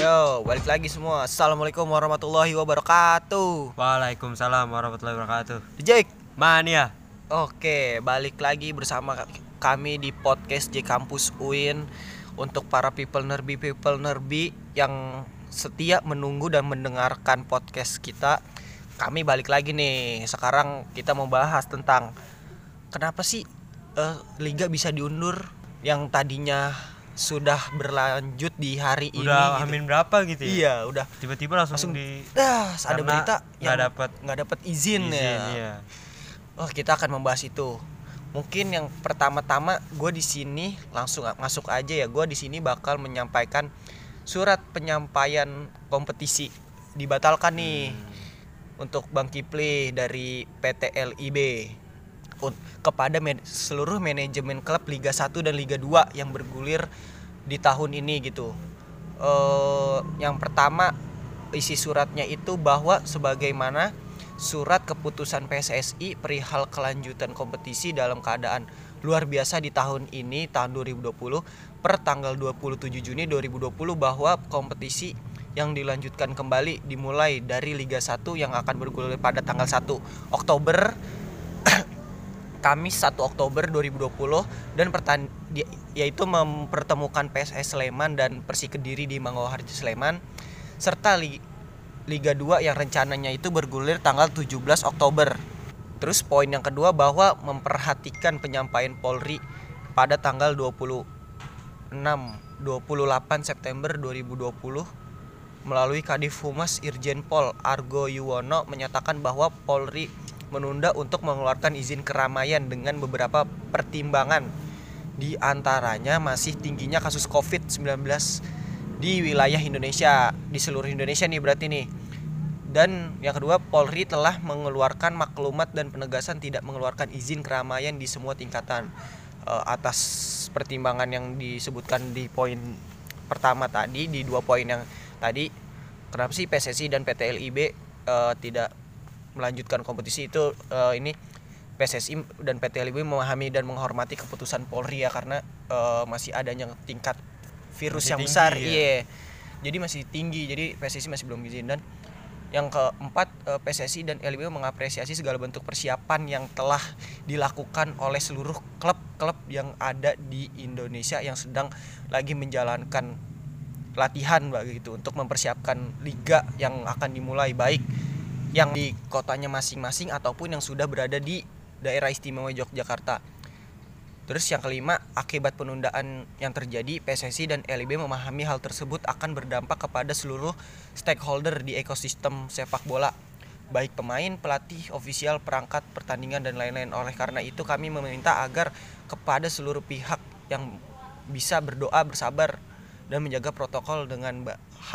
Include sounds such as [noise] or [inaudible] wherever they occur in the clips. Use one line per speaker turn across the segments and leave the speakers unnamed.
Yo, balik lagi semua. Assalamualaikum warahmatullahi wabarakatuh.
Waalaikumsalam warahmatullahi wabarakatuh.
Jake.
Mania.
Oke, balik lagi bersama kami di podcast J Kampus UIN untuk para people nerbi people nerbi yang setia menunggu dan mendengarkan podcast kita. Kami balik lagi nih. Sekarang kita mau bahas tentang kenapa sih eh, liga bisa diundur yang tadinya sudah berlanjut di hari ini.
Udah
gitu.
amin berapa gitu ya?
Iya, udah.
Tiba-tiba langsung,
Langsung
di
Dah, ada berita
nggak
yang
dapet
nggak dapat izin,
izin,
ya.
iya.
Oh, kita akan membahas itu. Mungkin yang pertama-tama gue di sini langsung masuk aja ya. Gue di sini bakal menyampaikan surat penyampaian kompetisi dibatalkan nih untuk Bang Kipli dari PT LIB kepada man- seluruh manajemen klub Liga 1 dan Liga 2 yang bergulir di tahun ini gitu. Eh yang pertama isi suratnya itu bahwa sebagaimana surat keputusan PSSI perihal kelanjutan kompetisi dalam keadaan luar biasa di tahun ini tahun 2020 per tanggal 27 Juni 2020 bahwa kompetisi yang dilanjutkan kembali dimulai dari Liga 1 yang akan bergulir pada tanggal 1 Oktober Kamis 1 Oktober 2020 dan pertan yaitu mempertemukan PSS Sleman dan Persik Kediri di Mangoharjo Sleman serta Li- Liga 2 yang rencananya itu bergulir tanggal 17 Oktober. Terus poin yang kedua bahwa memperhatikan penyampaian Polri pada tanggal 26 28 September 2020 melalui Kadif Humas Irjen Pol Argo Yuwono menyatakan bahwa Polri menunda untuk mengeluarkan izin keramaian dengan beberapa pertimbangan. Di antaranya masih tingginya kasus Covid-19 di wilayah Indonesia di seluruh Indonesia nih berarti nih. Dan yang kedua Polri telah mengeluarkan maklumat dan penegasan tidak mengeluarkan izin keramaian di semua tingkatan Eh, atas pertimbangan yang disebutkan di poin pertama tadi di dua poin yang tadi. Kenapa sih PSSI dan PT LIB eh, tidak melanjutkan kompetisi itu eh, ini PSSI dan PT LIB memahami dan menghormati keputusan Polri ya karena eh, masih adanya tingkat virus
Masih
yang
tinggi,
besar.
ya.
iya. Jadi masih tinggi. Jadi PSSI masih belum izin. Dan yang keempat eh, PSSI dan LIB mengapresiasi segala bentuk persiapan yang telah dilakukan oleh seluruh klub-klub yang ada di Indonesia yang sedang lagi menjalankan latihan begitu untuk mempersiapkan liga yang akan dimulai baik yang di kotanya masing-masing ataupun yang sudah berada di daerah istimewa Yogyakarta. Terus yang kelima, akibat penundaan yang terjadi, PSSI dan LIB memahami hal tersebut akan berdampak kepada seluruh stakeholder di ekosistem sepak bola, baik pemain, pelatih, ofisial, perangkat, pertandingan dan lain-lain. Oleh karena itu kami meminta agar kepada seluruh pihak yang bisa berdoa bersabar dan menjaga protokol dengan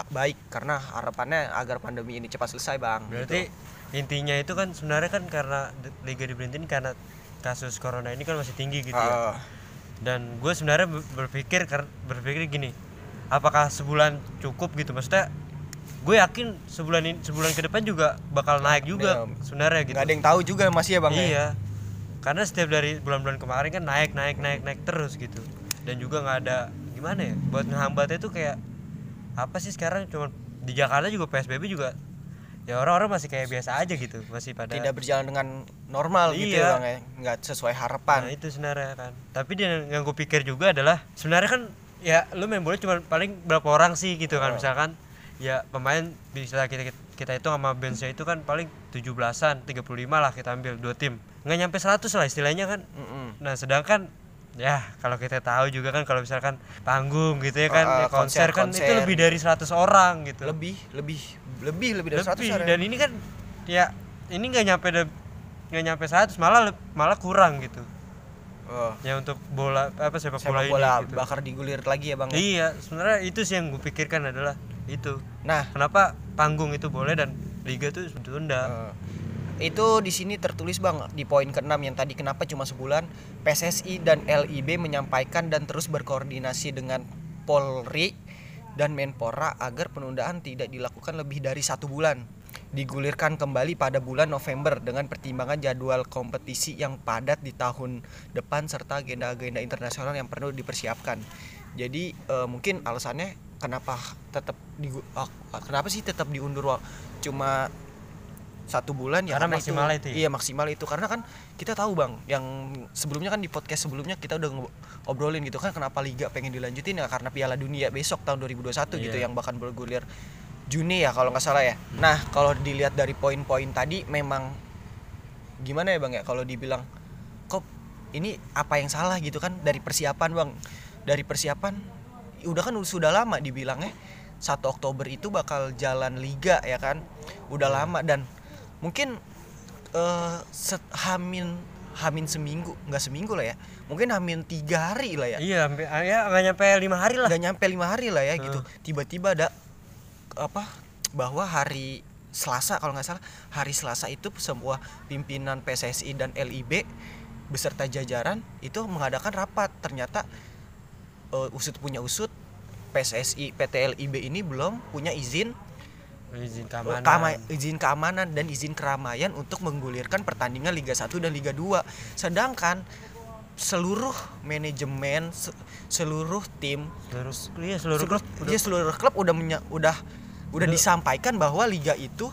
baik karena harapannya agar pandemi ini cepat selesai, Bang.
Berarti
Gitu.
intinya itu kan sebenarnya kan karena liga diberhentiin karena kasus corona ini kan masih tinggi gitu
Ah,
ya. Dan gue sebenarnya ber- berpikir berpikir gini, apakah sebulan cukup gitu? Maksudnya gue yakin sebulan ini sebulan ke depan juga bakal naik juga
Ya,
sebenarnya gitu.
nggak ada yang tahu juga masih ya, Bang. ya?
Iya. Karena setiap dari bulan-bulan kemarin kan naik naik naik naik terus gitu. Dan juga nggak ada gimana ya buat ngehambatnya tuh kayak apa sih sekarang? Cuma di Jakarta juga PSBB juga ya orang-orang masih kayak biasa aja gitu masih pada
tidak berjalan dengan normal gitu
Iya.
ya bang ya. Nggak sesuai
nah
harapan
itu sebenarnya kan. Tapi dia yang gue pikir juga adalah sebenarnya kan ya lu main bola cuma paling berapa orang sih gitu kan.
Oh.
misalkan ya pemain bisa kita kita itu sama benchnya itu kan paling 17-an 35 lah kita ambil dua tim. Nggak nyampe 100 lah istilahnya kan.
Mm-mm.
Nah, sedangkan ya kalau kita tahu juga kan kalau misalkan panggung gitu ya kan
Ah,
ya konser, kan
konser,
itu
konser.
lebih dari 100 orang gitu.
lebih lebih lebih lebih dari 100
Lebih.
orang
dan ini kan ya ini nggak nyampe nggak nyampe 100 malah malah kurang gitu.
oh,
Ya untuk bola apa sepak bola,
sepak bola
ini gitu.
bakar digulir lagi ya bang ya?
Iya, sebenarnya itu sih yang gue pikirkan adalah itu.
nah
Kenapa panggung itu boleh dan liga tuh ditunda?
eh, itu di sini tertulis bang di poin keenam yang tadi kenapa cuma sebulan PSSI dan LIB menyampaikan dan terus berkoordinasi dengan Polri dan Menpora agar penundaan tidak dilakukan lebih dari satu bulan digulirkan kembali pada bulan November dengan pertimbangan jadwal kompetisi yang padat di tahun depan serta agenda-agenda internasional yang perlu dipersiapkan. Jadi eh, mungkin alasannya kenapa tetap di ah, kenapa sih tetap diundur cuma satu bulan ya
Karena maksimal itu ya?
iya maksimal itu. Karena kan kita tahu bang yang sebelumnya kan di podcast sebelumnya kita udah ngobrolin gitu kan kenapa liga pengen dilanjutin? Ya karena Piala Dunia besok tahun 2021 gitu
Iya.
yang bahkan bergulir Juni ya kalau nggak salah ya. Nah kalau dilihat dari poin-poin tadi memang gimana ya bang ya? Kalau dibilang kok ini apa yang salah? gitu kan dari persiapan bang. Dari persiapan udah kan sudah lama dibilangnya 1 Oktober itu bakal jalan liga ya kan udah lama dan mungkin eh set, hamin hamin seminggu nggak seminggu lah ya. Mungkin hamin tiga hari lah ya.
Iya sampai ya nggak nyampe lima hari lah.
Nggak nyampe lima hari lah ya gitu. Tiba-tiba ada apa bahwa hari Selasa kalau nggak salah hari Selasa itu semua pimpinan PSSI dan LIB beserta jajaran itu mengadakan rapat. Ternyata eh, usut punya usut PSSI PT LIB ini belum punya izin
izin keamanan
kama- izin keamanan dan izin keramaian untuk menggulirkan pertandingan Liga 1 dan Liga 2 sedangkan seluruh manajemen se- seluruh tim
seluruh iya seluruh
seluruh,
klub udah
iya, seluruh klub udah menya- udah udah disampaikan bahwa liga itu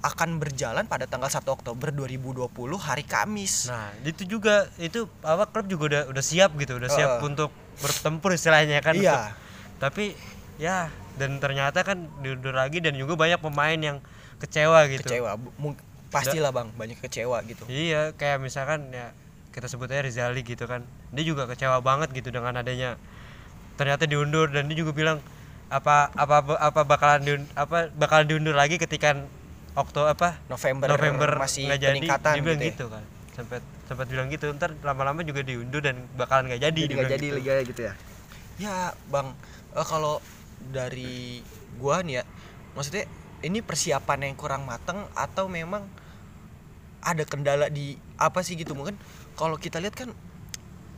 akan berjalan pada tanggal 1 Oktober 2020 hari Kamis.
Nah, itu juga itu apa klub juga udah udah siap gitu, udah siap untuk bertempur istilahnya kan.
Iya.
untuk- tapi ya dan ternyata kan diundur lagi dan juga banyak pemain yang kecewa gitu.
kecewa. Pastilah Bang, banyak kecewa gitu.
Iya, kayak misalkan ya kita sebutnya Rizali gitu kan. Dia juga kecewa banget gitu dengan adanya ternyata diundur dan dia juga bilang apa apa apa bakalan diun, apa bakalan diundur lagi ketika Okto apa
November,
November
masih
jadi
peningkatan
dia bilang
gitu. ya.
gitu, kan sempat sempat bilang gitu ntar lama-lama juga diundur dan bakalan nggak jadi
nggak jadi
gitu.
liganya gitu ya. Ya, Bang, eh, kalau dari gua nih ya, maksudnya ini persiapan yang kurang mateng atau memang ada kendala di apa sih gitu? Mungkin kalau kita lihat kan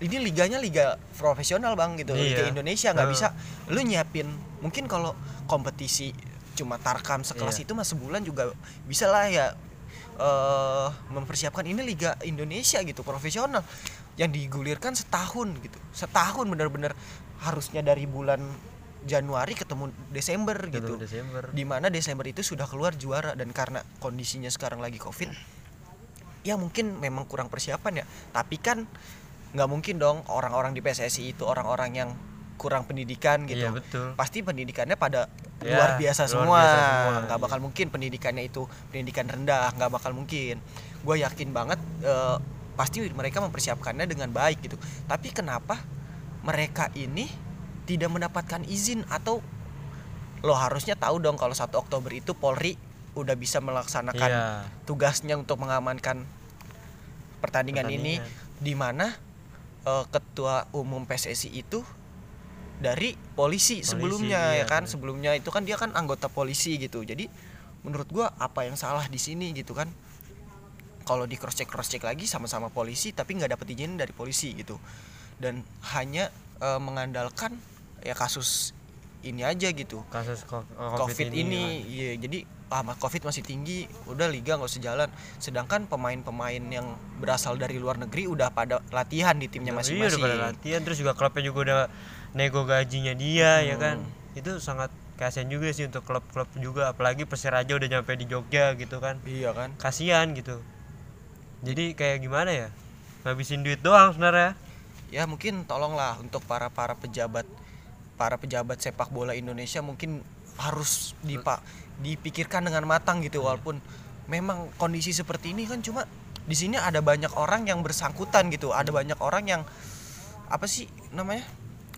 ini liganya liga profesional bang gitu. Liga
Iya.
Indonesia nggak bisa lu nyiapin mungkin kalau kompetisi cuma tarkam sekelas
Iya.
itu mah sebulan juga bisa lah ya eh mempersiapkan ini liga Indonesia gitu profesional. Yang digulirkan setahun gitu. Setahun bener-bener harusnya dari bulan Januari ketemu Desember gitu
Gitu, Desember.
Di mana Desember itu sudah keluar juara dan karena kondisinya sekarang lagi covid ya mungkin memang kurang persiapan ya. Tapi kan nggak mungkin dong orang-orang di PSSI itu orang-orang yang kurang pendidikan gitu.
Iya betul.
Pasti pendidikannya pada
Ya,
luar biasa
luar
semua.
biasa semua,
nggak
iya.
bakal mungkin pendidikannya itu pendidikan rendah nggak bakal mungkin. Gue yakin banget eh, pasti mereka mempersiapkannya dengan baik gitu. Tapi kenapa mereka ini tidak mendapatkan izin atau lo harusnya tahu dong kalau 1 Oktober itu Polri udah bisa melaksanakan
iya.
tugasnya untuk mengamankan pertandingan, ini
Pertandingan.
di mana eh, ketua umum PSSI itu dari polisi, sebelumnya
iya,
ya kan?
bener.
sebelumnya itu kan dia kan anggota polisi gitu. Jadi menurut gua apa yang salah di sini gitu kan? Kalau di cross check cross check lagi sama-sama polisi tapi nggak dapat izin dari polisi gitu. Dan hanya eh, mengandalkan ya kasus ini aja gitu.
Kasus ko-
covid, ini,
kan.
iya jadi ah covid masih tinggi udah liga nggak usah jalan. Sedangkan pemain-pemain yang berasal dari luar negeri udah pada latihan di timnya
Iya,
masing-masing.
udah pada latihan terus juga klubnya juga udah nego gajinya dia ya kan?
Hmm.
itu sangat kasihan juga sih untuk klub-klub juga apalagi Persiraja udah nyampe di Jogja gitu kan.
Iya kan?
Kasihan gitu. Jadi kayak gimana ya? Ngabisin duit doang sebenarnya.
Ya mungkin tolonglah untuk para para pejabat para pejabat sepak bola Indonesia mungkin harus dipak dipikirkan dengan matang gitu. Walaupun memang kondisi seperti ini kan cuma di sini ada banyak orang yang bersangkutan gitu. Ada banyak orang yang apa sih namanya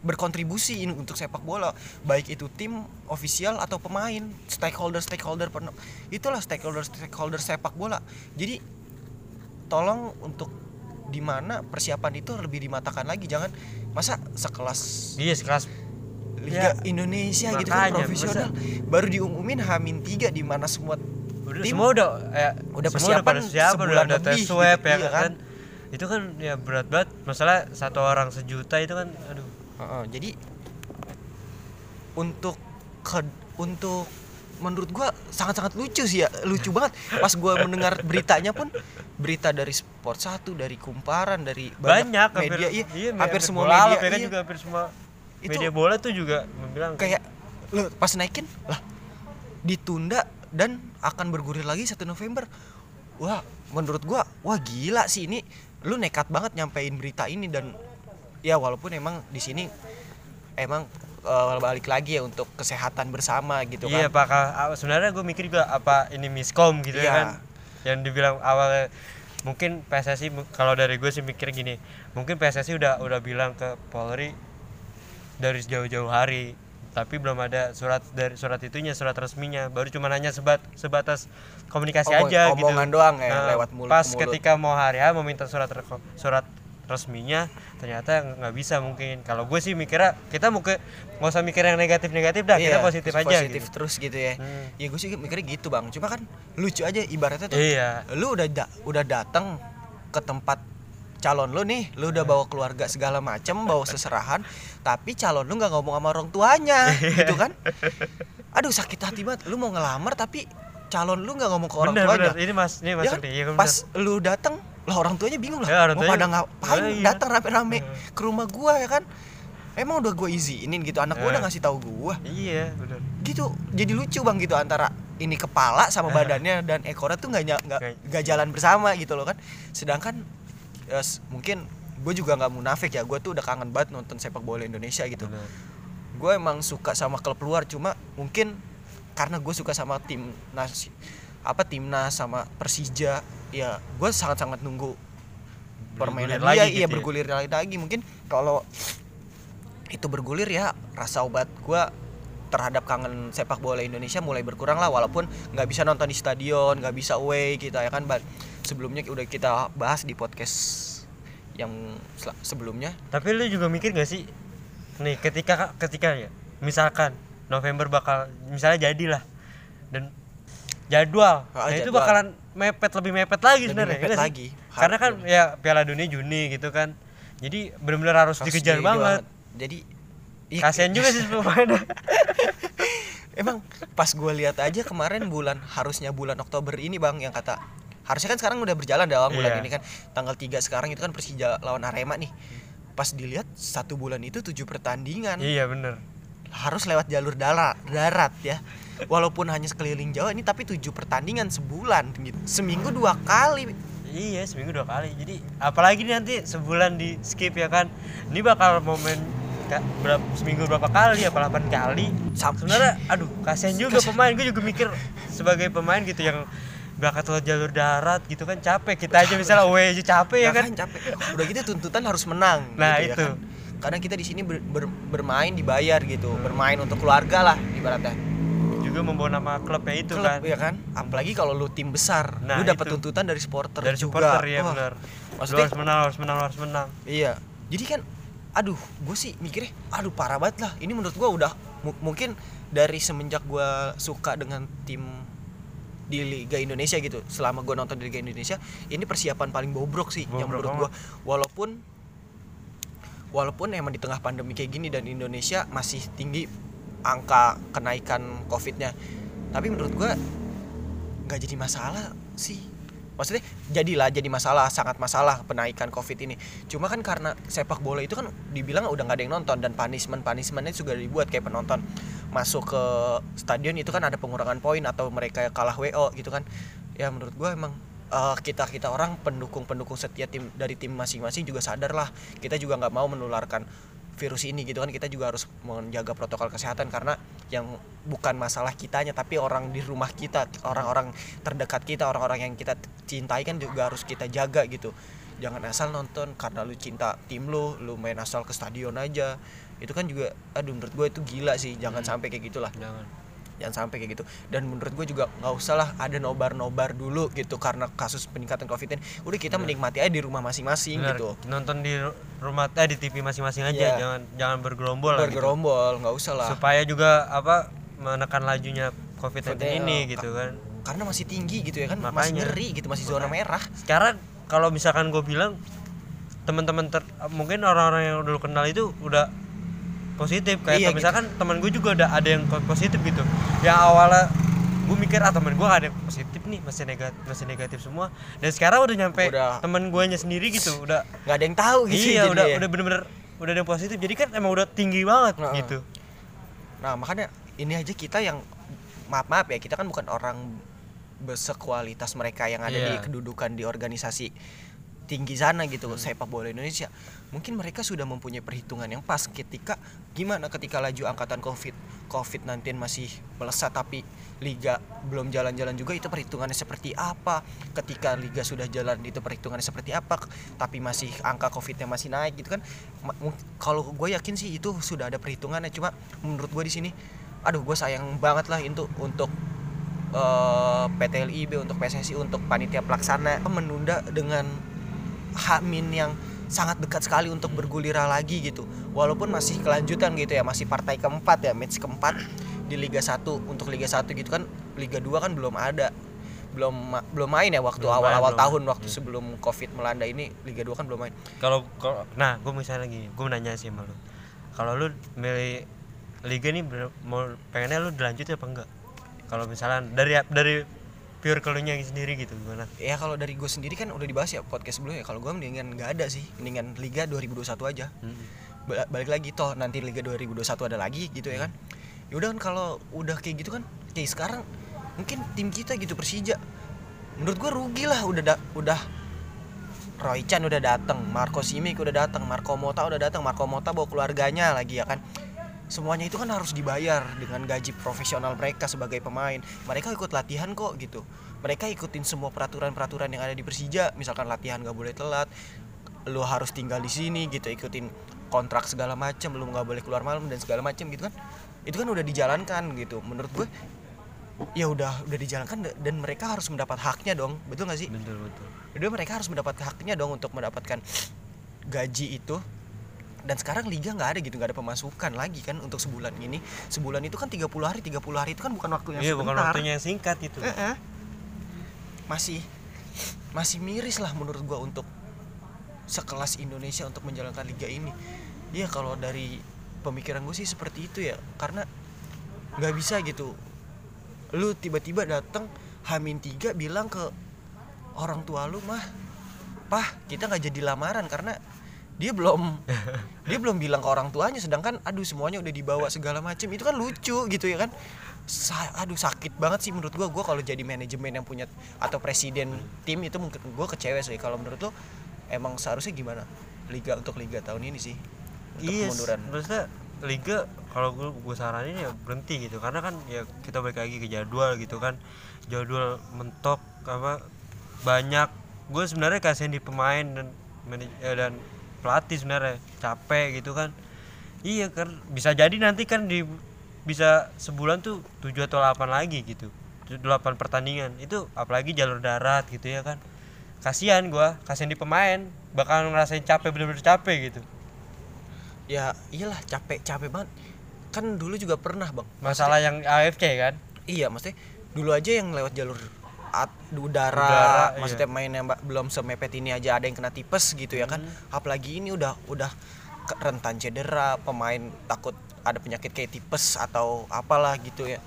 berkontribusi ini untuk sepak bola. Baik itu tim ofisial atau pemain stakeholder stakeholder itulah stakeholder stakeholder sepak bola. Jadi tolong untuk di mana persiapan itu lebih dimatakan lagi. Jangan masa sekelas
iya sekelas
Liga
Ya,
Indonesia gitu kan profesional. baru diumumin Hamin 3 di mana semua
udah
tim
semua udah ya,
udah
semua
persiapan
pada persiapan udah
sebulan
tes
lebih
swab
gitu,
ya
iya
kan?
kan?
itu kan ya berat banget. Masalah satu orang sejuta itu kan aduh.
Heeh, jadi untuk ke untuk menurut gua sangat-sangat lucu sih ya lucu banget. Pas gua mendengar beritanya pun berita dari Sport 1 dari Kumparan dari
banyak,
media iya,
iya,
hampir semua
bola
media
ya kan
iya.
juga hampir semua
Itu
media bola tuh juga bilang
kayak lu pas naikin lah ditunda dan akan bergulir lagi 1 November. Wah menurut gua wah gila sih ini. Lu nekat banget nyampein berita ini dan ya walaupun emang di sini emang eh, balik lagi ya untuk kesehatan bersama gitu
iya
kan.
Pak. Ka- sebenarnya gue mikir juga apa ini miskom gitu ya
Iya.
kan. Yang dibilang awal mungkin PSSI kalau dari gue sih mikir gini mungkin PSSI udah udah bilang ke Polri dari jauh-jauh hari tapi belum ada surat dari surat itunya surat resminya baru cuma nanya sebat sebatas komunikasi
Omong-
aja gitu
omongan doang ya,
Nah,
lewat mulut
pas
mulut.
ketika mau hari H mau minta surat surat resminya ternyata nggak bisa mungkin kalau gue sih mikirnya kita mau ke nggak usah mikir yang negatif negatif dah kita
Iya,
positif aja
positif
gitu.
terus gitu ya
Hmm.
ya gue sih mikirnya gitu bang cuma kan lucu aja ibaratnya tuh
Iya.
lu udah da- udah datang ke tempat calon lu nih lu udah bawa keluarga segala macem bawa seserahan tapi calon lu nggak ngomong sama orang tuanya gitu kan? [laughs] Aduh sakit hati banget. Lu mau ngelamar tapi calon lu nggak ngomong ke orang
bener
tuanya.
bener. Ini mas ini
Ya
masuk
kan?
nih. Iya kan
pas lu datang lah orang tuanya bingung lah.
Ya, orang
mau
tuanya-
pada ngapain
Ah, iya.
datang rame-rame ke rumah gua ya kan? Emang udah gua izinin gitu anak gua
Ya.
udah ngasih tahu gua.
Bener. iya bener.
Gitu jadi lucu bang gitu antara ini kepala sama badannya dan ekornya tuh nggak. nggak jalan bersama gitu loh kan. Sedangkan ya, s- mungkin gue juga nggak munafik ya gue tuh udah kangen banget nonton sepak bola Indonesia gitu. Gue emang suka sama klub luar cuma mungkin karena gue suka sama tim nas apa timnas sama Persija ya gue sangat sangat nunggu permainan
Bergulir
dia
lagi
iya
gitu ya.
bergulir lagi lagi. Mungkin kalau itu bergulir ya rasa obat gue terhadap kangen sepak bola Indonesia mulai berkurang lah walaupun nggak bisa nonton di stadion nggak bisa away kita ya kan But sebelumnya udah kita bahas di podcast yang sebelumnya.
Tapi lu juga mikir gak sih? Nih ketika ketika ya misalkan November bakal misalnya jadilah dan jadwal.
Ah,
nah itu
jadwal.
bakalan mepet lebih mepet lagi sebenarnya
mepet
ya nggak sih?
lagi.
karena kan ya Piala Dunia Juni gitu kan. Jadi benar-benar harus,
Harus
dikejar
di-
banget.
jadi iya,
kasian juga sih pemainnya. [laughs]
Emang pas gue lihat aja kemarin bulan harusnya bulan Oktober ini bang yang kata harusnya kan sekarang udah berjalan dalam bulan
Iya.
ini kan tanggal 3 sekarang itu kan Persija lawan Arema nih. Pas dilihat satu bulan itu tujuh pertandingan
iya bener
harus lewat jalur darat darat ya. Walaupun hanya sekeliling Jawa ini tapi tujuh pertandingan sebulan gitu. Seminggu dua kali.
Iya seminggu dua kali jadi apalagi nanti sebulan di skip ya kan ini bakal momen berapa seminggu berapa kali apa 8 kali sebenarnya aduh kasihan juga pemain gue juga mikir sebagai pemain gitu yang berangkat lewat jalur darat gitu kan capek. Kita aja misalnya away aja capek ya kan?
Makanya capek. Udah gitu tuntutan harus menang.
Nah,
gitu ya
itu.
kan. Karena kita di sini ber- ber- bermain dibayar gitu, bermain untuk keluarga lah ibaratnya.
juga membawa nama klubnya itu
klub
kan.
ya kan? Apalagi kalau lu tim besar
Nah,
lu dapat tuntutan dari supporter
dari
juga.
supporter ya
Wah,
benar.
Maksudnya-
lu harus menang harus menang harus menang.
Iya. Jadi kan aduh gue sih mikirnya aduh parah banget lah. Ini menurut gue udah mu- mungkin dari semenjak gue suka dengan tim di Liga Indonesia gitu. Selama gue nonton di Liga Indonesia ini persiapan paling bobrok sih yang
Bobrok
menurut gue walaupun walaupun emang di tengah pandemi kayak gini dan Indonesia masih tinggi angka kenaikan covidnya. Tapi menurut gue nggak jadi masalah sih maksudnya jadilah jadi masalah sangat masalah penaikan covid ini. Cuma kan karena sepak bola itu kan dibilang udah nggak ada yang nonton dan punishment punishmentnya juga dibuat kayak penonton masuk ke stadion itu kan ada pengurangan poin atau mereka kalah wo gitu kan. Ya menurut gua emang eh, kita kita orang pendukung pendukung setia tim dari tim masing-masing juga sadar lah kita juga nggak mau menularkan virus ini gitu kan kita juga harus menjaga protokol kesehatan karena yang bukan masalah kitanya tapi orang di rumah kita orang-orang terdekat kita orang-orang yang kita cintai kan juga harus kita jaga gitu. Jangan asal nonton karena lu cinta tim lu lu main asal ke stadion aja. Itu kan juga aduh menurut gue itu gila sih jangan sampai kayak gitulah.
Jangan
jangan sampai kayak gitu. Dan menurut gue juga nggak usah lah ada nobar-nobar dulu gitu karena kasus peningkatan covid ini. Udah kita menikmati aja di rumah masing-masing gitu.
Nonton di ru- rumah eh di TV masing-masing aja.
Iya.
jangan jangan bergerombol gitu.
bergerombol nggak usah lah.
Supaya juga apa menekan lajunya COVID-19
Betul.
ini gitu kan.
karena masih tinggi gitu ya kan masih
Makanya.
ngeri gitu masih zona merah.
Sekarang kalau misalkan gue bilang teman-teman ter mungkin orang-orang yang dulu kenal itu udah positif kayak
Iya,
misalkan teman gue juga ada ada yang positif gitu yang awalnya gue mikir ah teman gue ada yang positif nih masih negatif masih negatif semua dan sekarang udah nyampe
Udah.
teman gue nya sendiri gitu udah
nggak ada yang tahu gitu
iya udah
ya.
udah bener-bener udah ada yang positif jadi kan emang udah tinggi banget
Heeh.
gitu
nah makanya ini aja kita yang maaf maaf ya kita kan bukan orang besekualitas mereka yang ada di
Iya.
kedudukan di organisasi tinggi sana gitu sepak bola Indonesia. Mungkin mereka sudah mempunyai perhitungan yang pas ketika gimana ketika laju angkatan covid covid 19 masih melesat tapi liga belum jalan-jalan juga itu perhitungannya seperti apa? Ketika liga sudah jalan itu perhitungannya seperti apa? Tapi masih angka covidnya masih naik gitu kan? Kalau gue yakin sih itu sudah ada perhitungannya. Cuma menurut gue di sini aduh gue sayang banget lah itu untuk eh, PT LIB untuk PSSI untuk panitia pelaksana. Menunda dengan Hamin yang sangat dekat sekali untuk bergulira lagi gitu. Walaupun masih kelanjutan gitu ya masih partai keempat ya match keempat di Liga 1 untuk Liga 1 gitu kan Liga 2 kan belum ada. Belum belum main ya waktu
Belum
awal-awal
belum
tahun
main.
waktu sebelum Covid melanda ini Liga 2 kan belum main.
Kalau nah gue misalnya gini gue nanya sih sama lu. Kalau lu milih liga nih mau pengennya lu dilanjutin apa enggak? Kalau misalnya dari dari pure kelunya sendiri gitu gimana?
Ya kalau dari gue sendiri kan udah dibahas ya podcast sebelumnya. Kalau gue mendingan nggak ada sih. Mendingan Liga 2021 aja.
Hmm.
Ba- balik lagi toh nanti Liga 2021 ada lagi gitu ya kan. Ya udah kan kalau udah kayak gitu kan kayak sekarang mungkin tim kita gitu Persija. Menurut gua rugi lah udah da- udah Roy Chan udah datang Marco Simic udah datang Marco Mota udah datang Marco Mota bawa keluarganya lagi ya kan semuanya itu kan harus dibayar dengan gaji profesional mereka sebagai pemain. Mereka ikut latihan kok gitu. Mereka ikutin semua peraturan-peraturan yang ada di Persija. Misalkan latihan gak boleh telat lu harus tinggal di sini gitu. Ikutin kontrak segala macam lu nggak boleh keluar malam dan segala macam gitu kan. Itu kan udah dijalankan gitu. Menurut gue ya udah udah dijalankan da- dan mereka harus mendapat haknya dong. Betul nggak sih?
Betul betul.
Udah mereka harus mendapat haknya dong untuk mendapatkan gaji itu dan sekarang liga nggak ada gitu nggak ada pemasukan lagi kan untuk sebulan ini. Sebulan itu kan 30 hari 30 hari itu kan bukan waktu yang
iya bukan
sebentar.
waktunya yang singkat itu
Eh-eh. masih masih miris lah menurut gua untuk sekelas Indonesia untuk menjalankan liga ini. Iya kalau dari pemikiran gue sih seperti itu ya. Karena nggak bisa gitu. Lu tiba-tiba datang Hamin tiga bilang ke orang tua lu mah pah kita nggak jadi lamaran karena dia belum dia belum bilang ke orang tuanya sedangkan aduh semuanya udah dibawa segala macam itu kan lucu gitu ya kan? Sa- aduh sakit banget sih menurut gua. Gua kalau jadi manajemen yang punya atau presiden tim itu mungkin gua kecewa sih. Kalau menurut lo emang seharusnya gimana liga untuk liga tahun ini sih? Untuk
iya
kemunduran.
maksudnya liga kalau gue gue saranin ya berhenti gitu. Karena kan ya kita balik lagi ke jadwal gitu kan. Jadwal mentok apa banyak. Gue sebenarnya kasihan di pemain dan eh, dan pelatih sebenarnya capek gitu kan. Iya kan bisa jadi nanti kan di bisa sebulan tuh 7 atau 8 lagi gitu 8 pertandingan. Itu apalagi jalur darat gitu ya kan. Kasihan gua kasihan di pemain bakal ngerasain capek bener-bener capek gitu.
Ya iyalah capek capek banget. Kan dulu juga pernah bang.
Masalah yang AFC kan?
Iya maksudnya dulu aja yang lewat jalur at, udara,
Udara,
maksudnya mainnya mbak belum semepet ini aja ada yang kena tipes gitu ya kan.
Hmm.
apalagi ini udah udah rentan cedera pemain takut ada penyakit kayak tipes atau apalah gitu ya.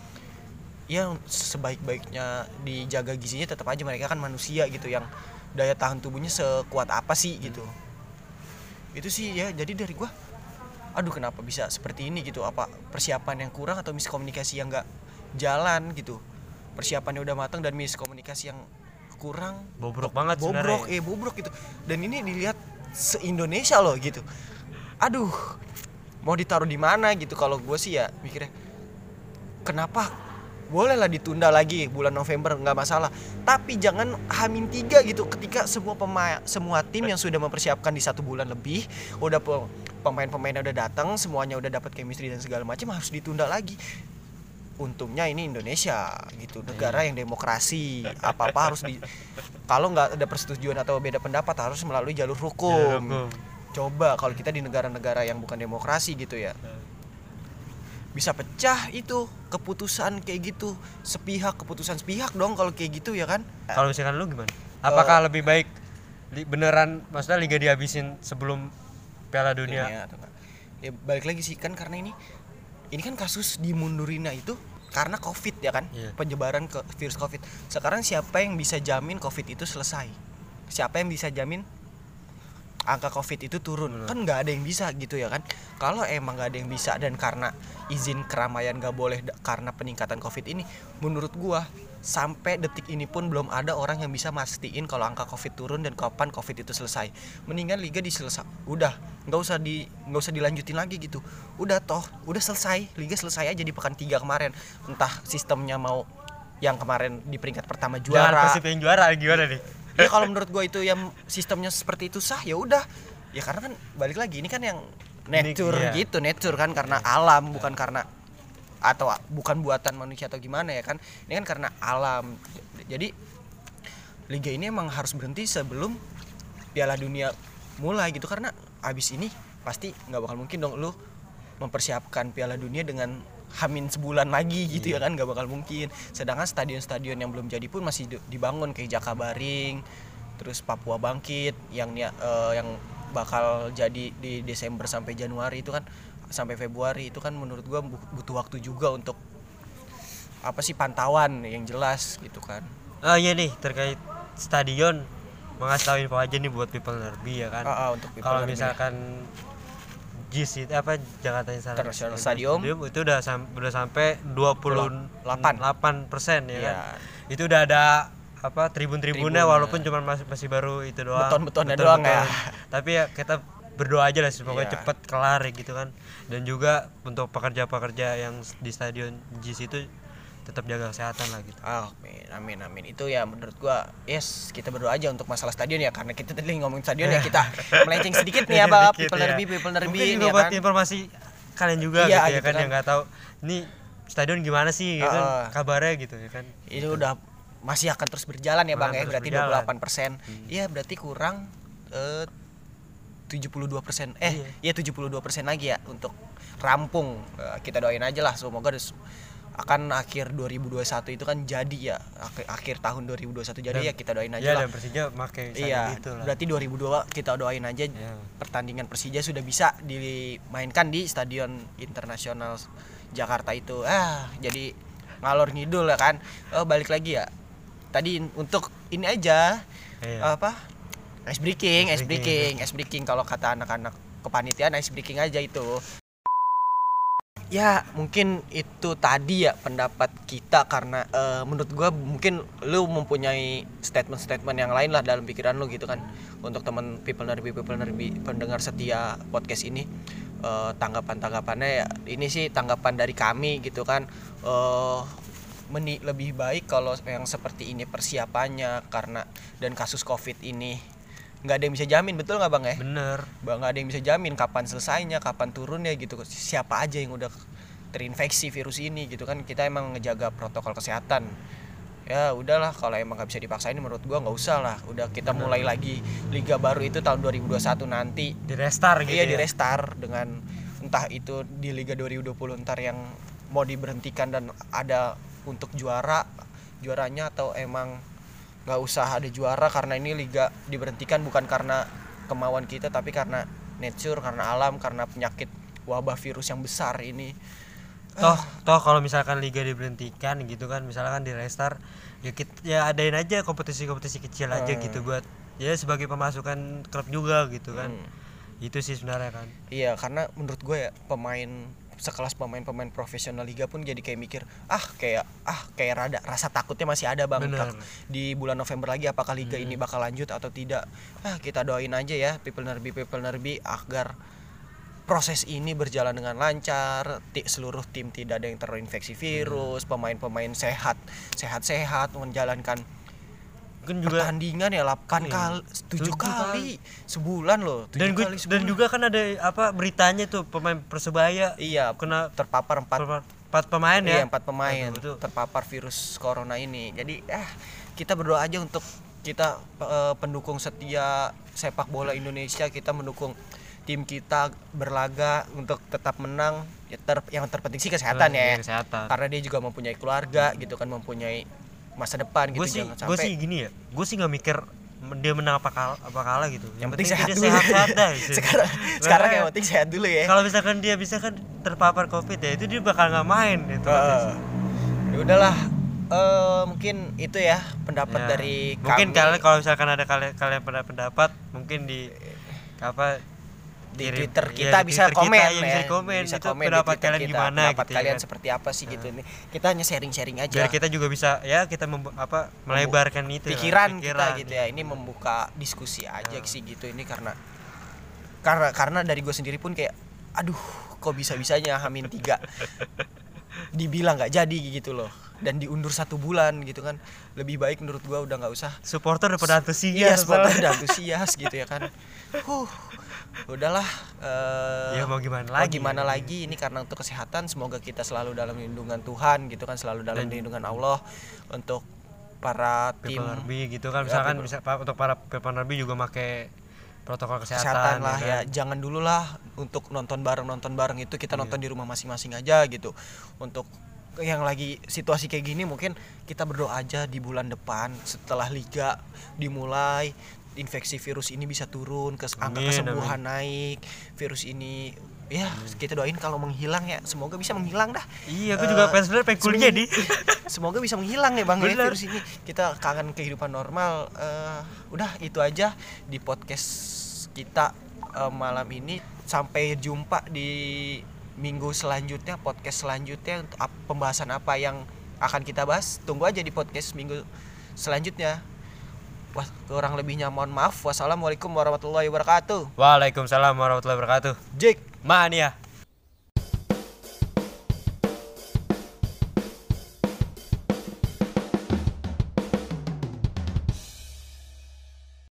Ya sebaik-baiknya dijaga gizinya tetap aja mereka kan manusia gitu yang daya tahan tubuhnya sekuat apa sih gitu. Itu sih ya jadi dari gua aduh kenapa bisa seperti ini gitu apa persiapan yang kurang atau miskomunikasi yang nggak jalan gitu persiapannya udah matang dan miskomunikasi yang kurang.
Bobrok banget
bobrok
sebenarnya
eh bobrok gitu. Dan ini dilihat se Indonesia loh gitu. Aduh mau ditaruh di mana gitu? Kalau gue sih ya mikirnya kenapa? Bolehlah ditunda lagi bulan November nggak masalah. Tapi jangan hamin tiga gitu. Ketika semua pemain semua tim yang sudah mempersiapkan di satu bulan lebih udah pe- pemain-pemainnya udah datang semuanya udah dapat chemistry dan segala macam harus ditunda lagi untungnya ini Indonesia gitu. Negara yang demokrasi apa apa harus di [laughs] kalau nggak ada persetujuan atau beda pendapat harus melalui jalur hukum.
Hukum.
coba kalau kita di negara-negara yang bukan demokrasi gitu ya. Bisa pecah itu keputusan kayak gitu. Sepihak keputusan sepihak dong kalau kayak gitu ya kan?
Kalau misalkan lu gimana? Apakah lebih baik li- beneran maksudnya liga dihabisin sebelum Piala Dunia?
Dunia ya balik lagi sih kan karena ini ini kan kasus dimundurinnya itu karena covid ya kan?
Iya.
penyebaran ke virus covid. Sekarang siapa yang bisa jamin covid itu selesai? Siapa yang bisa jamin angka covid itu turun? Kan nggak ada yang bisa gitu ya kan? Kalau emang nggak ada yang bisa dan karena izin keramaian nggak boleh karena peningkatan covid ini menurut gua sampai detik ini pun belum ada orang yang bisa mastiin kalau angka covid turun dan kapan covid itu selesai. Mendingan liga diselesai udah nggak usah di nggak usah dilanjutin lagi gitu. Udah toh udah selesai liga selesai aja di pekan tiga kemarin. Entah sistemnya mau yang kemarin di peringkat pertama
Jangan
juara.
Persib yang juara gimana nih?
ya kalau menurut gue itu yang sistemnya seperti itu sah ya udah. Ya karena kan balik lagi ini kan yang nature
iya.
gitu nature kan karena alam bukan karena atau bukan buatan manusia atau gimana ya kan? Ini kan karena alam. Jadi liga ini emang harus berhenti sebelum piala dunia mulai gitu. Karena abis ini pasti nggak bakal mungkin dong lu mempersiapkan piala dunia dengan hamin sebulan lagi gitu ya kan? Nggak bakal mungkin. Sedangkan stadion-stadion yang belum jadi pun masih di- dibangun kayak Jakabaring terus Papua Bangkit yang eh, yang bakal jadi di Desember sampai Januari itu kan sampai Februari itu kan menurut gua bu- butuh waktu juga untuk apa sih pantauan yang jelas gitu kan
Oh iya nih terkait stadion mau ngasih tau info aja nih buat people nerbi ya kan.
Ah, ah, untuk people
Kalau misalkan JIS itu apa Jakarta
International Stadium.
itu udah sam- udah sampai 28 persen ya kan.
Iya.
Itu udah ada apa tribun-tribunnya
Tribun,
walaupun cuma masih masih baru itu doang.
Beton-betonnya doang ya.
Tapi ya kita berdoa aja lah semoga
Iya.
cepet kelar ya gitu kan. Dan juga untuk pekerja-pekerja yang di stadion JIS itu tetap jaga kesehatan lah gitu.
Ah, amin, amin, amin. Itu ya menurut gua, yes, kita berdoa aja untuk masalah stadion ya karena kita tadi ngomongin stadion ya kita [laughs] melenceng sedikit nih ya, Bang. People
ya.
nerbi, people nerbi
Mungkin
ini
juga
ya
buat
kan.
informasi kalian juga
Iya,
gitu ya
gitu
kan,
kan.
yang nggak tahu ini stadion gimana sih gitu kan kabarnya gitu ya kan.
Itu udah masih akan terus berjalan ya, Bang ya. Berarti
berjalan.
28%. Iya, berarti kurang eh 72%. Eh, iya 72% lagi ya untuk rampung. Eh, kita doain aja lah semoga des- akan akhir 2021 itu kan jadi ya akhir, akhir tahun 2021 jadi
Dan-
ya kita doain aja
Iya
lah
dan Persija pakai
Iya,
itu lah.
berarti 2002 kita doain aja
Iya.
pertandingan Persija sudah bisa dimainkan di Stadion Internasional Jakarta itu. Ah, jadi ngalor ngidul ya kan. Oh, balik lagi ya. Tadi untuk ini aja
Iya.
apa? Ice breaking,
Ice
breaking, ice breaking kalau kata anak-anak kepanitiaan ice breaking aja itu. Ya, mungkin itu tadi ya pendapat kita karena eh, menurut gua mungkin lu mempunyai statement-statement yang lain lah dalam pikiran lu gitu kan. Untuk teman people nerbi people nerbi pendengar setia podcast ini eh, tanggapan-tanggapannya ya ini sih tanggapan dari kami gitu kan. Eh meni lebih baik kalau yang seperti ini persiapannya karena dan kasus Covid ini nggak ada yang bisa jamin betul nggak bang ya?
Bener.
Bang nggak ada yang bisa jamin kapan selesainya, kapan turunnya gitu. Siapa aja yang udah terinfeksi virus ini gitu kan kita emang ngejaga protokol kesehatan. Ya udahlah kalau emang nggak bisa dipaksain menurut gua nggak usah lah. Udah kita mulai lagi liga baru itu tahun 2021 nanti.
Di restart gitu.
Iya
ya.
di restart dengan entah itu di liga 2020 ntar yang mau diberhentikan dan ada untuk juara juaranya atau emang nggak usah ada juara karena ini liga diberhentikan bukan karena kemauan kita tapi karena nature karena alam karena penyakit wabah virus yang besar ini
Toh toh kalau misalkan liga diberhentikan gitu kan misalkan di restart ya kita ya adain aja kompetisi-kompetisi kecil aja
Hmm.
gitu buat ya sebagai pemasukan klub juga gitu kan.
Hmm.
Itu sih sebenarnya kan.
Iya karena menurut gue ya pemain sekelas pemain-pemain profesional liga pun jadi kayak mikir ah kayak ah kayak rada rasa takutnya masih ada bang.
Bener.
Di bulan November lagi apakah liga ini bakal lanjut atau tidak? Ah kita doain aja ya people nerbi people nerbi agar proses ini berjalan dengan lancar seluruh tim tidak ada yang terinfeksi virus pemain-pemain sehat sehat-sehat menjalankan
Mungkin juga
pertandingan ya 8
Iya.
kali 7
Tujuh
kali sebulan loh
dan gu-
kali
dan
sebulan.
juga kan ada apa beritanya tuh pemain persebaya
iya
kena
terpapar empat
empat, empat pemain ya.
Iya empat pemain
Aduh, betul.
terpapar virus corona ini. Jadi eh kita berdoa aja untuk kita eh, pendukung setia sepak bola Indonesia kita mendukung tim kita berlaga untuk tetap menang. Ya, ter- yang terpenting sih kesehatan ya.
Kesehatan.
Karena dia juga mempunyai keluarga gitu kan mempunyai masa depan gitu
gue sih
jangan
gue
sampai
sih gini ya gue sih nggak mikir dia menang apa kalah apa kalah gitu
yang penting sehat
dia
dulu.
sehat sehat dah [laughs] gitu.
sekarang sekarang yang
Nah,
penting sehat dulu ya.
kalau misalkan dia bisa kan terpapar covid ya itu dia bakal nggak main itu
Heeh. ya udahlah eh mungkin itu ya pendapat
Ya.
dari
mungkin
kami.
kalian kalau misalkan ada kalian kalian pendapat mungkin di apa
di
kirim-
Twitter
iya,
kita
di
bisa
Twitter
komen
kita, ya, bisa
ya.
komen
Bisa
itu
komen
pendapat kalian
kita.
gimana
pendapat
gitu ya.
kalian
kan.
seperti apa sih gitu nih kita hanya sharing-sharing aja.
Biar kita juga bisa ya kita membu- apa melebarkan itu ya,
pikiran, kita gitu ya. Ini membuka diskusi aja sih gitu ini karena karena karena dari gue sendiri pun kayak aduh kok bisa bisanya hamin tiga [laughs] dibilang nggak jadi gitu loh. Dan diundur satu bulan gitu kan. Lebih baik menurut gua udah nggak usah
supporter daripada antusias
iya supporter udah antusias gitu ya kan. [laughs] Huh udahlah eh,
Ya, mau gimana
mau
lagi.
gimana lagi? Ini karena untuk kesehatan semoga kita selalu dalam lindungan Tuhan gitu kan selalu dalam
Dan-
lindungan Allah untuk para tim
Army gitu kan.
Ya,
misalkan bisa pa- untuk para People Army juga pakai protokol kesehatan,
kesehatan lah ya
kan.
jangan dulu lah untuk nonton bareng nonton bareng itu kita nonton di rumah masing-masing aja gitu. Untuk yang lagi situasi kayak gini mungkin kita berdoa aja di bulan depan setelah liga dimulai infeksi virus ini bisa turun ke angka
Amin,
kesembuhan naik virus ini ya kita doain kalau menghilang ya semoga bisa menghilang dah.
Iya, aku
Eh,
juga pengen sebenarnya pengen kuliah di. [laughs]
semoga bisa menghilang ya bang ya virus ini. Kita kangen kehidupan normal Eh, udah itu aja di podcast kita eh, malam ini. Sampai jumpa di minggu selanjutnya podcast selanjutnya pembahasan apa yang akan kita bahas. Tunggu aja di podcast minggu selanjutnya Wah, kurang lebihnya mohon maaf wassalamualaikum warahmatullahi wabarakatuh
Waalaikumsalam warahmatullahi wabarakatuh.
Jake
Mania.